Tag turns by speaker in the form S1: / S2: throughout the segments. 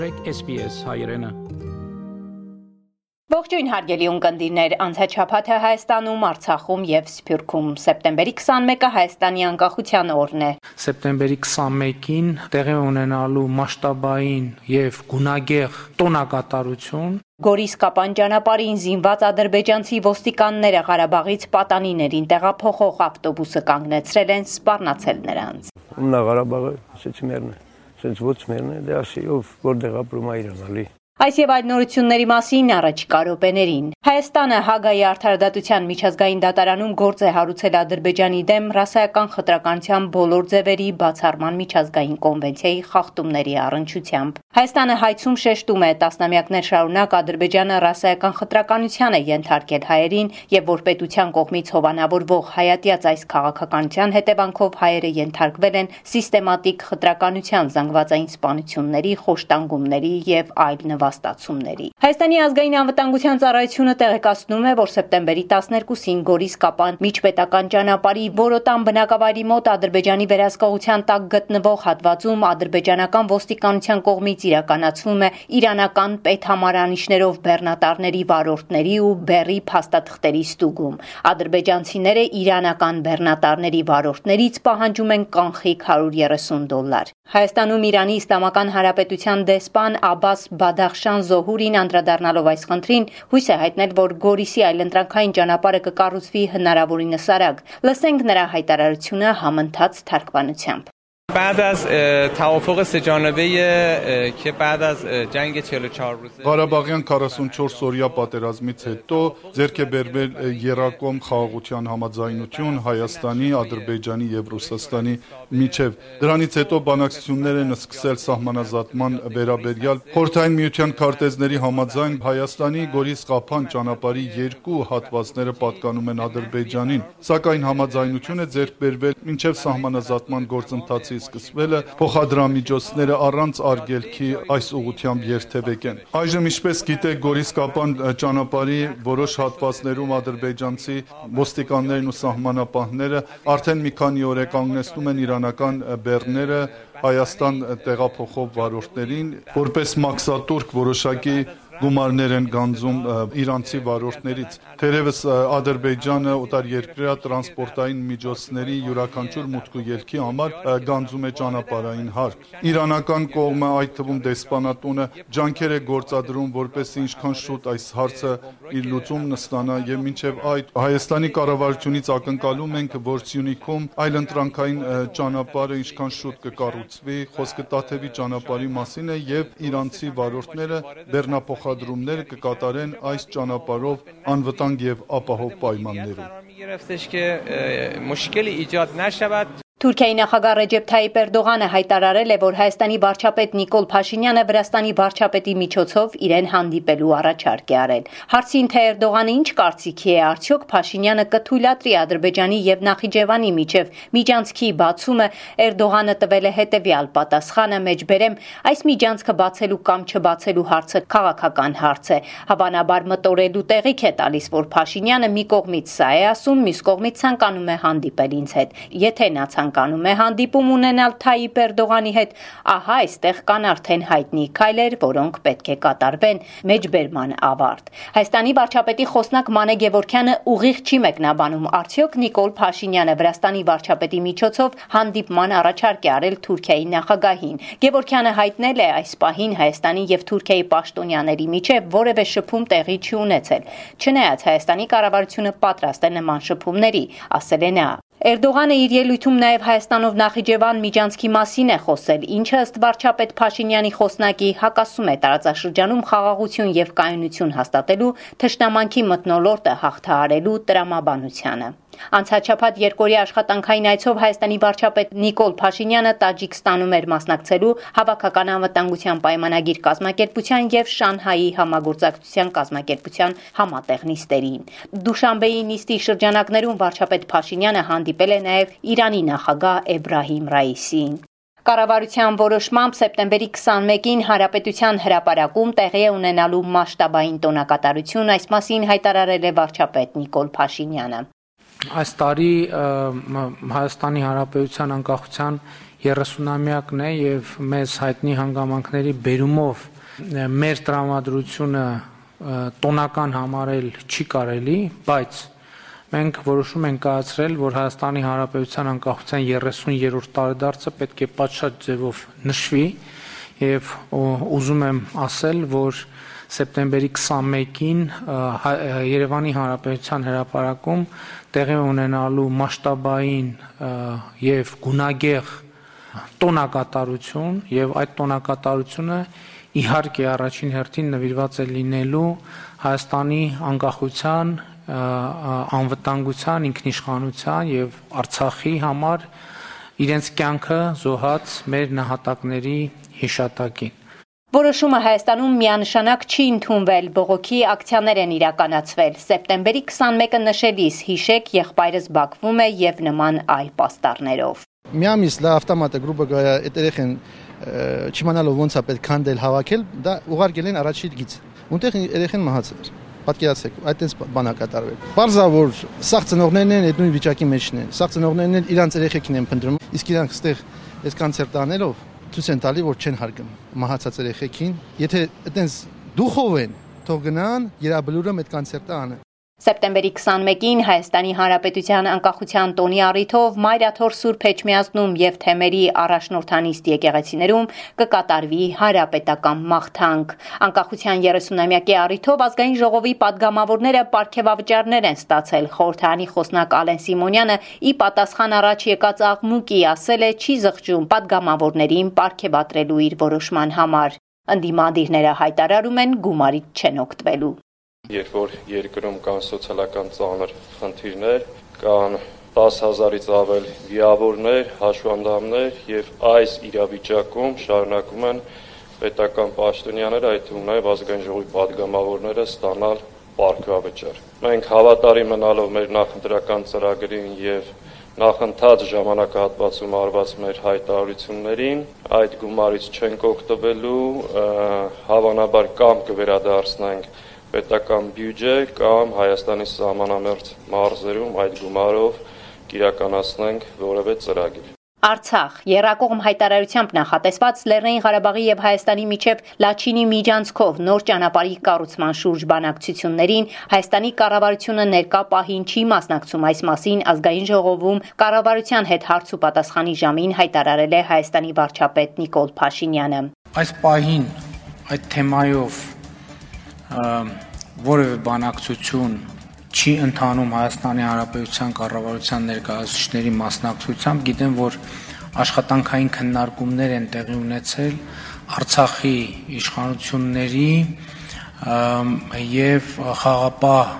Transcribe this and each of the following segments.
S1: մաղթեք SPS հայրենը
S2: Ողջույն հարգելի ունկնդիրներ, անցաչափաթը Հայաստանում, Արցախում եւ Սփյուռքում սեպտեմբերի 21-ը Հայաստանի անկախության օրն է։
S1: Սեպտեմբերի 21-ին տեղի ունենալու մասշտաբային եւ գունագեղ տոնակատարություն
S2: Գորիս Կապան ճանապարհին զինված ադրբեջանցի ոստիկանները Ղարաբաղից պատանիներին տեղափոխող ավտոբուսը կանգնեցրել են սպառնացել նրանց։
S3: Ումնա Ղարաբաղը, ասեցի մերն է, ասեց ոչ մերն է, դե ասի ով որտեղ ապրում է իրանալի։
S2: Այս եւ այլ նորությունների մասին առաջիկա րոպեներին։ Հայաստանը Հագայի արդարադատության միջազգային դատարանում գործ է հարուցել Ադրբեջանի դեմ ռասայական խտրականության բոլոր ձևերի բացառման միջազգային կոնվենցիայի խախտումների առնչությամբ։ Հայաստանը հայցում շեշտում է տասնամյակներ շարունակ Ադրբեջանը ռասայական խտրականության է ենթարկել հայերին եւ որ պետության կողմից հովանավորվող հայատյաց այս քաղաքականության հետևանքով հայերը ենթարկվել են սիստեմատիկ խտրականության, զանգվածային սպանությունների, խոշտանգումների եւ այլ նվազագույն նպաստացումների։ Հայաստանի ազգային անվտանգության ծառայությունը տեղեկացնում է, որ սեպտեմբերի 12-ին Գորիս Կապան միջպետական ճանապարհի Որոտան բնակավայրի մոտ Ադրբեջանի վերահսկողության տակ գտնվող հատվածում ադրբեջանական ոստիկանության կողմից իրականացվում է իրանական պետհամարանիշներով բեռնատարների վարորդների ու բեռի փաստաթղթերի ստուգում։ Ադրբեջանցիները իրանական բեռնատարների վարորդներից պահանջում են կանխիկ 130 դոլար։ Հայաստանում Իրանի Իսլամական Հանրապետության դեսպան Աբաս Բադախ Ռուխշան Զոհուրին անդրադառնալով այս խնդրին հույս է հայտնել, որ Գորիսի այլընտրանքային ճանապարհը կկառուցվի հնարավորինս արագ։ Լսենք նրա հայտարարությունը համընթաց թարգմանությամբ։
S4: بعد از توافق سه جانبه که بعد از جنگ 44 روزه
S5: Ղարաբաղյան 44 օրյա պատերազմից հետո ձեռք է բերվել Երակոմ խաղաղության համաձայնություն Հայաստանի, Ադրբեջանի եւ Ռուսաստանի միջև։ Դրանից հետո բանակցություններ են սկսել սահմանազատման վերաբերյալ Խորհրդային միության քարտեզների համաձայն Հայաստանի Գորիս Ղափան ճանապարհի երկու հատվածները պատկանում են Ադրբեջանին, սակայն համաձայնություն է ձեռք բերվել մինչև սահմանազատման գործընթացի սկսվելը փոխադրամիջոցները առանց արգելքի այս ուղությամբ երթևեկեն են։ Այժմ ինչպես գիտեք Գորիս Կապան ճանապարհի որոշ հատվածներում ադրբեջանցի ոստիկաններն ու սահմանապահները արդեն մի քանի օր է կանգնեցնում են իրանական բեռները Հայաստան տեղափոխող վարորդներին որպես մաքսատուրք որոշակի գումարներ են գանձում իրանցի վարորդներից։ Թերևս Ադրբեջանը օտար երկրյա տրանսպորտային միջոցների յուրաքանչյուր մուտք ու ելքի համար գանձում է ճանապարհային հարկ։ Իրանական կողմը, այդ թվում դեսպանատունը, ջանքեր է գործադրում, որպեսզի ինչքան շուտ այս հարցը իր լուծումն ստանա եւ մինչեւ այդ Հայաստանի կառավարությունից ակնկալում ենք, որ Սյունիքում այլընտրանքային ճանապարհը ինչքան շուտ կկառուցվի, խոսքը Տաթևի ճանապարհի մասին է եւ իրանցի վարորդները Բեռնապոխ նախադրումներ կկատարեն այս ճանապարհով անվտանգ եւ ապահով պայմաններում։
S2: Թուրքիայի նախագահ Ռեջեփ Թայիպ Էրդողանը հայտարարել է, որ Հայաստանի վարչապետ Նիկոլ Փաշինյանը Վրաստանի վարչապետի միջոցով իրեն հանդիպելու առաջարկ է արել։ Հարցին թե Էրդողանը ինչ կարծիքի է, արդյոք Փաշինյանը կթույլատրի Ադրբեջանի եւ Նախիջևանի միջև միջանցքի բացումը, Էրդողանը տվել է հետեւյալ պատասխանը՝ մեջբերեմ, այս միջանցքը բացելու կամ չբացելու հարցը քաղաքական հարց է։ Հավանաբար մտորելու տեղիք է տալիս, որ Փաշինյանը մի կողմից սա է ասում, մյուս կողմից ցանկանում է հանդիպել ինձ հետ։ Եթե նա ցանկանում է հանդիպում ունենալ Թայիպ Էրդողանի հետ, ահա այստեղ կան արդեն հայտնի քայլեր, որոնք պետք է կատարվեն մեջբերման ավարտ։ Հայաստանի վարչապետի խոսնակ Մանե Գևորքյանը ուղիղ չի մեկնաբանում արդյոք Նիկոլ Փաշինյանը Վրաստանի վարչապետի միջոցով հանդիպման առաջարկ է արել Թուրքիայի նախագահին։ Գևորքյանը հայտնել է այս պահին Հայաստանի եւ Թուրքիայի պաշտոնյաների միջև որևէ շփում տեղի չի ունեցել։ Չնայած Հայաստանի կառավարությունը պատրաստ է նման շփումների, ասել է նա։ Էրդողանը իր ելույթում նաև Հայաստանով Նախիջևան միջանցքի մասին է խոսել, ինչը ըստ վարչապետ Փաշինյանի խոսնակի հակասում է տարածաշրջանում խաղաղություն եւ կայունություն հաստատելու թշնամանքի մտնոլորտը հաղթահարելու տրամաբանությանը։ Անցաչափած երկորի աշխատանքային այցով Հայաստանի վարչապետ Նիկոլ Փաշինյանը Տաջիկստանում էր մասնակցելու հավաքական անվտանգության պայմանագիր կազմակերպության եւ Շանհայի համագործակցության կազմակերպության համատեղ նիստերին։ Դուշանբեի նիստի շրջանակներում վարչապետ Փաշինյանը հանդիպել է նաեւ Իրանի նախագահ Էբրահիմ Ռայիսին։ Կառավարության որոշմամբ սեպտեմբերի 21-ին Հանրապետության հրապարակում տեղի է ունենալու մասշտաբային տոնակատարություն, այս մասին հայտարարել է վարչապետ Նիկոլ Փաշինյանը։
S1: Այս տարի Հայաստանի Հանրապետության անկախության 30-ամյակն է եւ մեզ հայտնի հանգամանքների բերումով մեր տրամադրությունը տոնական համարել չի կարելի, բայց մենք որոշում ենք կայացրել, որ Հայաստանի Հանրապետության անկախության 30-րդ տարեդարձը պետք է պատշաճ ձևով նշվի եւ ուզում եմ ասել, որ սեպտեմբերի 21-ին Երևանի Հանրապետության հրապարակում տեղի ունենալու մասշտաբային եւ գունագեղ տոնակատարություն եւ այդ տոնակատարությունը իհարկե առաջին հերթին նվիրված է լինելու Հայաստանի անկախության անվտանգության, ինքնիշխանության եւ Արցախի համար իրենց կյանքը զոհած մեր նահատակների հիշատակին։
S2: Որոշումը Հայաստանում միանշանակ չի ընդունվել, բողոքի ակցիաներ են իրականացվել։ Սեպտեմբերի 21-ը նշելիս հիշեք եղբայրս Բաքվում է եւ նման այլ պաստառներով։
S6: Միամիս լա ավտոմատը գրուպը այդ երեխեն չիմանալով ոնց է պետք քանդել հավաքել, դա ուղարկել են առաջի գից։ Ունտեղ երեխեն մահացել Պատկերացեք, այդտենց բան է կատարվել։ Պարզա որ սաղ ծնողներն են այդ նույն վիճակի մեջն են։ Սաղ ծնողներն են իրանց երեխեքին են փնտրում, իսկ իրանք ստեղ այս կոնցերտ անելով ցույց են տալի, որ չեն հարգում մահացած երեխեքին։ Եթե այդտենց դուխով են, թող գնան, երաբլուրը այդ կոնցերտը անեն։
S2: Սեպտեմբերի 21-ին Հայաստանի Հանրապետության անկախության տոնի առիթով Մայրաթոր Սուրբ Էջմիածնում եւ Թեմերի առաջնորդանիստ եկեղեցիներում կկատարվի հայրապետական մաղթանք։ Անկախության 30-ամյակի առիթով ազգային ժողովի падգամավորները ապարքեվավճարներ են ստացել։ Խորհրդանի խոսնակ Ալեն Սիմոնյանը ի պատասխան առաջ եկած աղմուկի ասել է՝ չի զղջում падգամավորներին ապարքեվատրելու իր որոշման համար։ Անդիմադիրները հայտարարում են գումարից չեն օգտվելու։
S7: Երբ որ երկրում կան սոցիալական ծանր խնդիրներ, կան 10000-ից ավել վիավորներ, հաշվանդամներ եւ այս իրավիճակում շարունակում են պետական պաշտոնյաները, այդ թվում նաեւ ազգային ժողովի падգամավորները ստանալ պարգևավճար։ Մենք հավատարի մնալով մեր նախընտրական ծրագրին եւ նախընթաց ժամանակահատվածում արված մեր հայտարարություններին այդ գումարից չենք օգտվելու, հավանաբար կամ կվերադառնանք պետական բյուջե կամ Հայաստանի սահմանամերձ մարզերում այդ գումարով կիրականացնենք որևէ ծրագիր։
S2: Արցախ. Երակողմ հայտարարությամբ նախատեսված Լեռնային Ղարաբաղի եւ Հայաստանի միջև Լաչինի միջանցքով նոր ճանապարհի կառուցման շուրջ բանակցություններին Հայաստանի կառավարությունը ներկա պահին չի մասնակցում այս մասին ազգային ժողովում կառավարության հետ հարց ու պատասխանի ժամին հայտարարել է Հայաստանի վարչապետ Նիկոլ Փաշինյանը։
S1: Այս պահին այդ թեմայով որևէ բանակցություն չի ընթանում Հայաստանի Հանրապետության կառավարության ներկայացուցիչների մասնակցությամբ, գիտեմ, որ աշխատանքային քննարկումներ են տեղի ունեցել Արցախի իշխանությունների եւ խաղապահ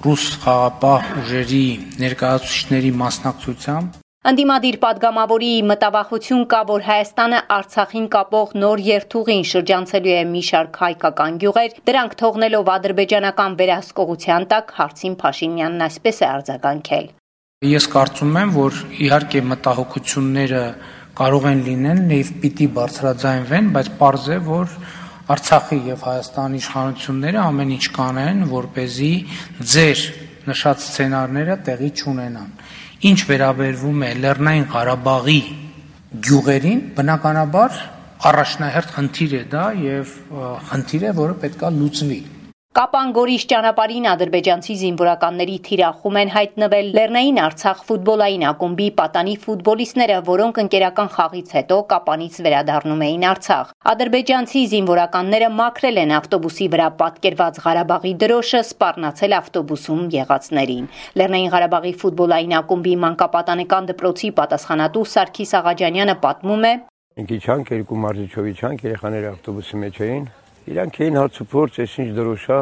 S1: ռուս խաղապահ ուժերի ներկայացուցիչների մասնակցությամբ
S2: Ընդիմադիր падգամավորի մտավախություն կա, որ Հայաստանը Արցախին կապող նոր երթուղին շրջանցելու է մի շարք հայկական գյուղեր, դրանք թողնելով ադրբեջանական վերահսկողության տակ հարցին Փաշինյանն այսպես է արձագանքել։
S1: Ես կարծում եմ, որ իհարկե մտահոգությունները կարող են լինել, նաև պիտի բարձրաձայնվեն, բայց պարզ է, որ Արցախի եւ Հայաստանի իշխանությունները ամեն ինչ կանեն, որ เป զի ձեր նշած սցենարները տեղի չունենան Ինչ վերաբերվում է Լեռնային Ղարաբաղի գյուղերին, բնականաբար առաջնահերթ խնդիր է դա եւ խնդիր է, որը պետքա լուծվի։
S2: Կապան-Գորիս ճանապարհին ադրբեջանցի զինվորականների թիրախում են հայտնվել Լեռնային Արցախ ֆուտբոլային ակումբի պատանի ֆուտբոլիստները, որոնք ընկերական խաղից հետո Կապանից վերադառնում էին Արցախ։ Ադրբեջանցի զինվորականները մաքրել են ավտոբուսի վրա պատկերված Ղարաբաղի դրոշը, սպառնացել ավտոբուսում եղածներին։ Լեռնային Ղարաբաղի ֆուտբոլային ակումբի մանկապատանեկան դպրոցի պատասխանատու Սարգիս Աղաջանյանը պատմում է.
S3: Ինքի չանք երկու մարզիչովի չանք երեխաները ավտոբուսի մեջ էին Իրանք էին հարցուփորձ, այս ինչ դրոշա,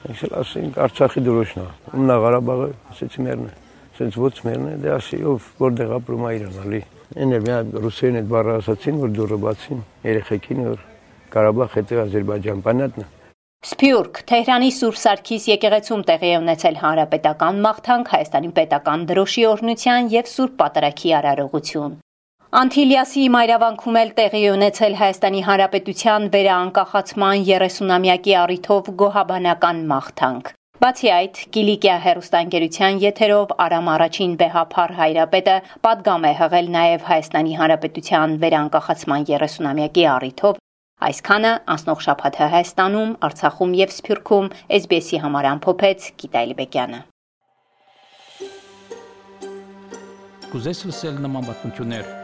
S3: մենք էլ ասենք Արցախի դրոշն է։ Ումնա Ղարաբաղը, ասեցի մերն է։ Սենց ոչ մերն է, դե ասի ով որտեղ ապրում է Իրան, ալի։ Էն էլ մի ռուսերեն այդ բառը ասացին, որ դուրը բացին երեխեքին, որ Ղարաբաղ հետո Ադրբեջան, понятно։
S2: Սփյուռք Թեհրանի Սուրբ Սարգիս եկեղեցում տեղի է ունեցել հանրապետական մաղթանք Հայաստանի պետական դրոշի օրհնության եւ Սուրբ Պատարագի արարողություն։ Անտիլիասի մայրավանքում էլ տեղի ունեցել Հայաստանի Հանրապետության վերաանկախացման 30-ամյակի առիթով գոհաբանական մաղթանք։ Բացի այդ, Կիլիկիա հերոստանգերության եթերով Արամ առաջին Բեհափար հայրապետը падգամ է հղել նաև Հայաստանի Հանրապետության վերաանկախացման 30-ամյակի առիթով։ Այսքանը անցնող շաբաթը Հայաստանում, Արցախում եւ Սփյուռքում SBS-ի համար ամփոփեց Գիտալիբեկյանը։
S8: Կուզես լսել նման բանություններ